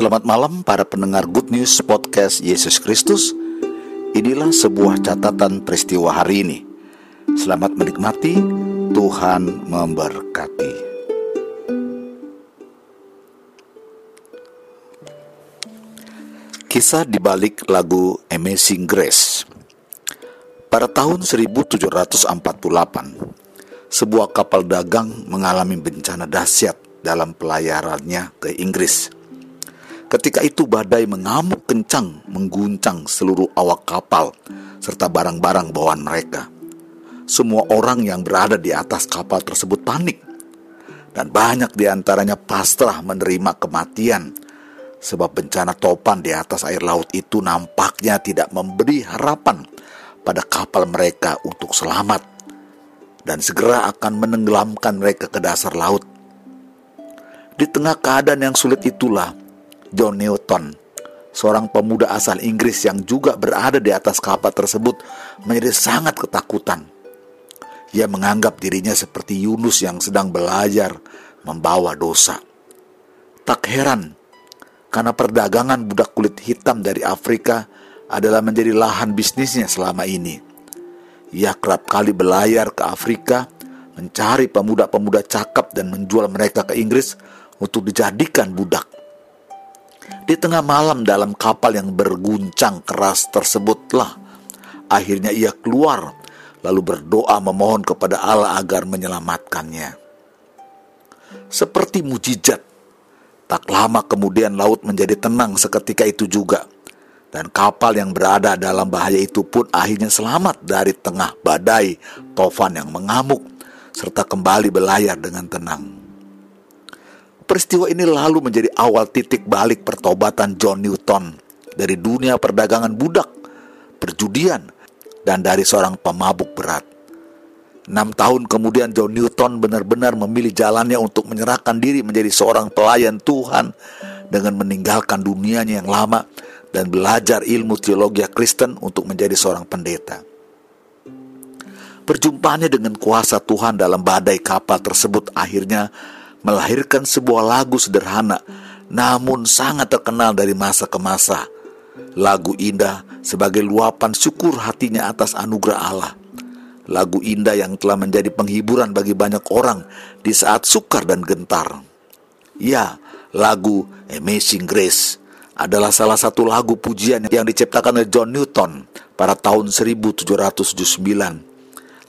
Selamat malam para pendengar Good News Podcast Yesus Kristus. Inilah sebuah catatan peristiwa hari ini. Selamat menikmati, Tuhan memberkati. Kisah di balik lagu Amazing Grace. Pada tahun 1748, sebuah kapal dagang mengalami bencana dahsyat dalam pelayarannya ke Inggris Ketika itu badai mengamuk kencang mengguncang seluruh awak kapal serta barang-barang bawaan mereka. Semua orang yang berada di atas kapal tersebut panik dan banyak di antaranya pasrah menerima kematian sebab bencana topan di atas air laut itu nampaknya tidak memberi harapan pada kapal mereka untuk selamat dan segera akan menenggelamkan mereka ke dasar laut. Di tengah keadaan yang sulit itulah John Newton, seorang pemuda asal Inggris yang juga berada di atas kapal tersebut, menjadi sangat ketakutan. Ia menganggap dirinya seperti Yunus yang sedang belajar membawa dosa. Tak heran, karena perdagangan budak kulit hitam dari Afrika adalah menjadi lahan bisnisnya selama ini. Ia kerap kali berlayar ke Afrika, mencari pemuda-pemuda cakap dan menjual mereka ke Inggris untuk dijadikan budak. Di tengah malam dalam kapal yang berguncang keras tersebutlah akhirnya ia keluar lalu berdoa memohon kepada Allah agar menyelamatkannya. Seperti mujizat, tak lama kemudian laut menjadi tenang seketika itu juga. Dan kapal yang berada dalam bahaya itu pun akhirnya selamat dari tengah badai tofan yang mengamuk serta kembali berlayar dengan tenang. Peristiwa ini lalu menjadi awal titik balik pertobatan John Newton dari dunia perdagangan budak, perjudian, dan dari seorang pemabuk berat. Enam tahun kemudian John Newton benar-benar memilih jalannya untuk menyerahkan diri menjadi seorang pelayan Tuhan dengan meninggalkan dunianya yang lama dan belajar ilmu teologi Kristen untuk menjadi seorang pendeta. Perjumpaannya dengan kuasa Tuhan dalam badai kapal tersebut akhirnya melahirkan sebuah lagu sederhana namun sangat terkenal dari masa ke masa. Lagu indah sebagai luapan syukur hatinya atas anugerah Allah. Lagu indah yang telah menjadi penghiburan bagi banyak orang di saat sukar dan gentar. Ya, lagu Amazing Grace adalah salah satu lagu pujian yang diciptakan oleh John Newton pada tahun 1779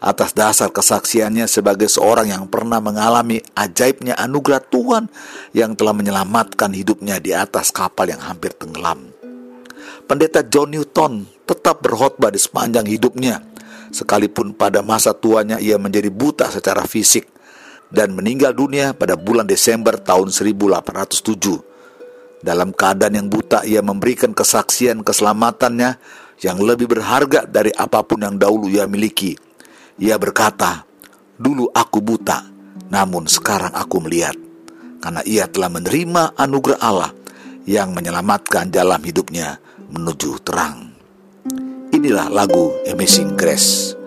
atas dasar kesaksiannya sebagai seorang yang pernah mengalami ajaibnya anugerah Tuhan yang telah menyelamatkan hidupnya di atas kapal yang hampir tenggelam. Pendeta John Newton tetap berkhotbah di sepanjang hidupnya, sekalipun pada masa tuanya ia menjadi buta secara fisik dan meninggal dunia pada bulan Desember tahun 1807. Dalam keadaan yang buta, ia memberikan kesaksian keselamatannya yang lebih berharga dari apa pun yang dahulu ia miliki ia berkata, "Dulu aku buta, namun sekarang aku melihat." Karena ia telah menerima anugerah Allah yang menyelamatkan dalam hidupnya menuju terang. Inilah lagu Amazing Grace.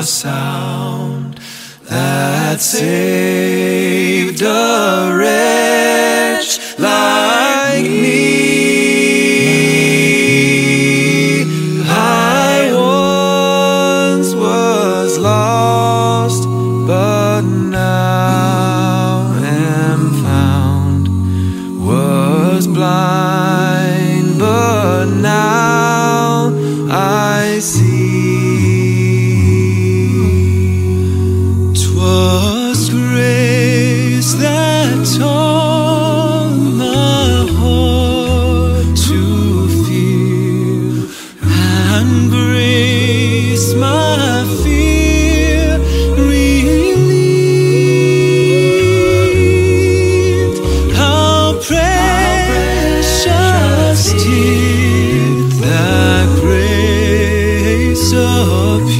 The sound that saved a wretch grace that taught my heart to fear and grace my fear relieved. How precious did that grace appear.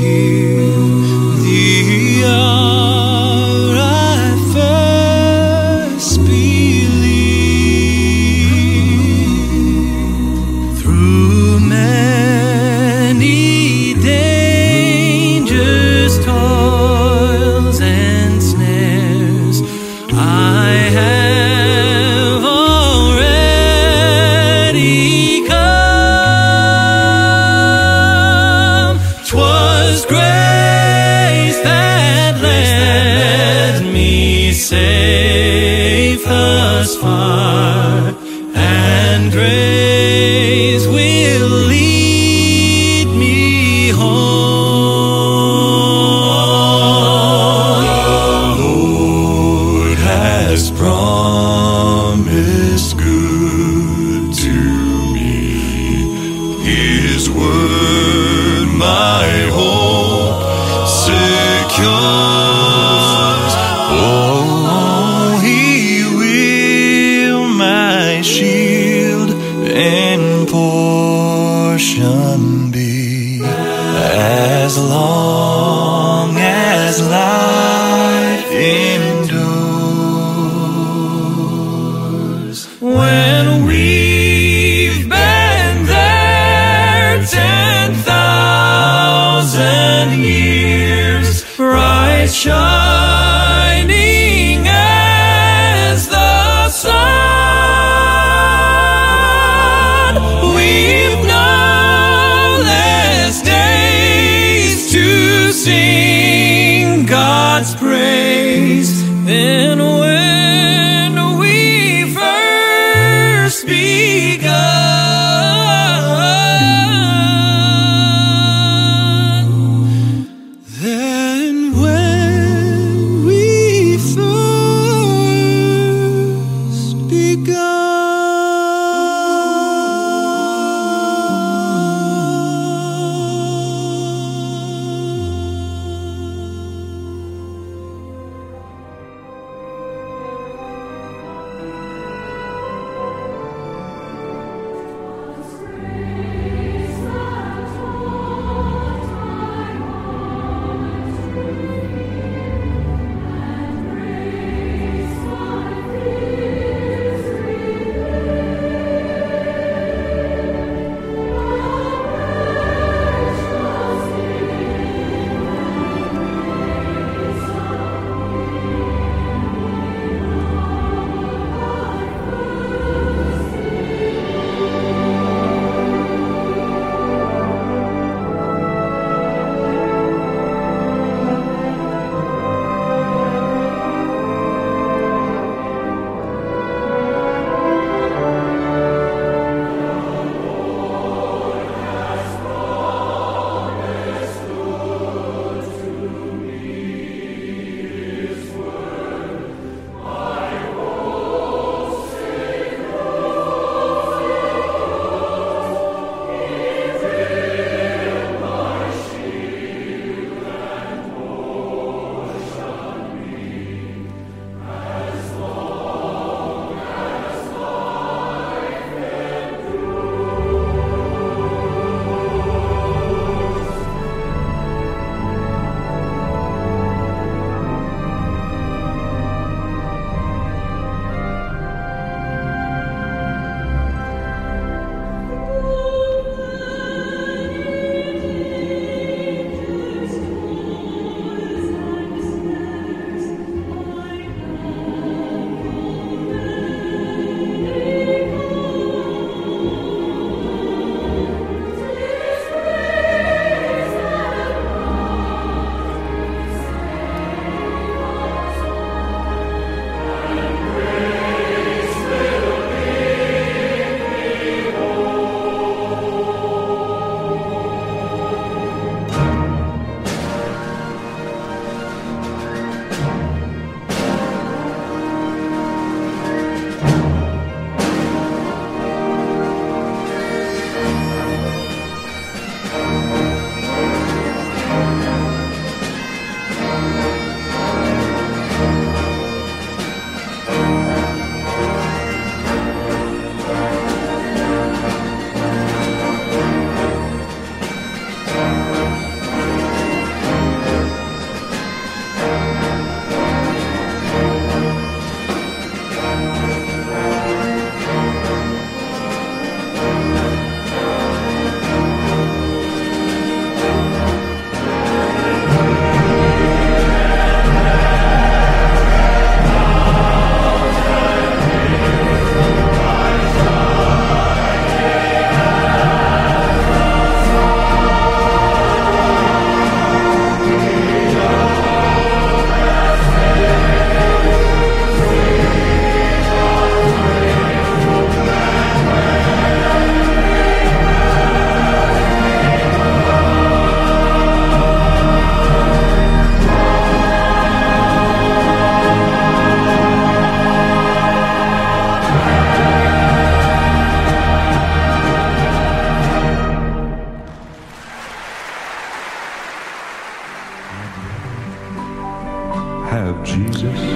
cure. shining as the sun. We've no less days to sing God's praise than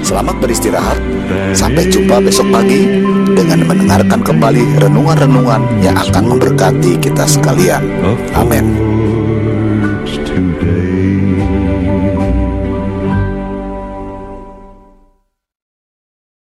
Selamat beristirahat. Sampai jumpa besok pagi dengan mendengarkan kembali renungan-renungan yang akan memberkati kita sekalian. Amin.